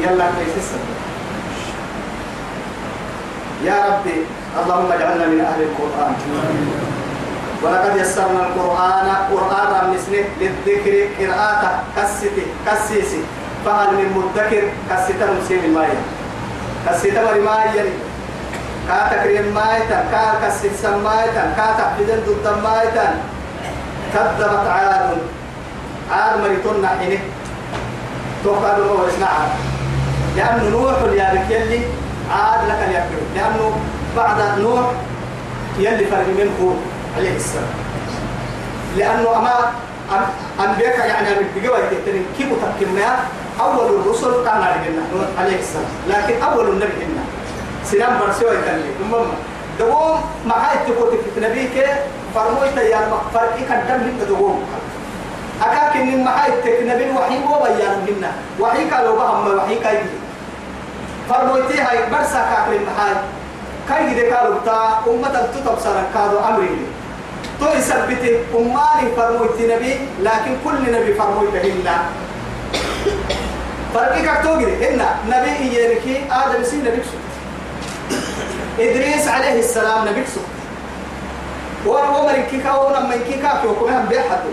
S1: يلا كويس السبب يا ربي اللهم اجعلنا من أهل القرآن. ولقد يسرنا القرآن قرآن نسنه للذكر قراءة كسيتي كسيسي فهل من مدكر؟ كسيتا مسيم الماية. كسيتا مرماية كا تكريم مايتا كا كسيت سمايتا كا تحفيدن ضد مايتا. كذبت عاد. عاد مريتون نحينه توقع له واسمعها لأنه نوح يا يلي عاد لك اليكر لأنه بعد نوح يلي فرق من هود عليه السلام. لأنه أما أنبياء يعني بقوة تتنين كيف تكلمنا أول الرسل كان علينا نوح عليه السلام. لكن أول النبي هنا. سلام برسوي يتنين المهم دوم ما هاي تقول في نبيك فرمويت يا فرقي كدم لك دوم أكاك إن ما هاي تكنبين وحي وبيان منا وحي قالوا بهم وحي كاي فرمويتي هاي برسا كاكل المحاي كاي دي قالوا بتا أمة تتبصر كادو أمري تو يثبت أمالي فرمويتي نبي لكن كل نبي فرمويته هنا. فرقي كاكتوغي هنا. نبي إيانكي آدم سي نبي إدريس عليه السلام نبي سو ومن كيكا ونمن كيكا كيوكم هم بيحدو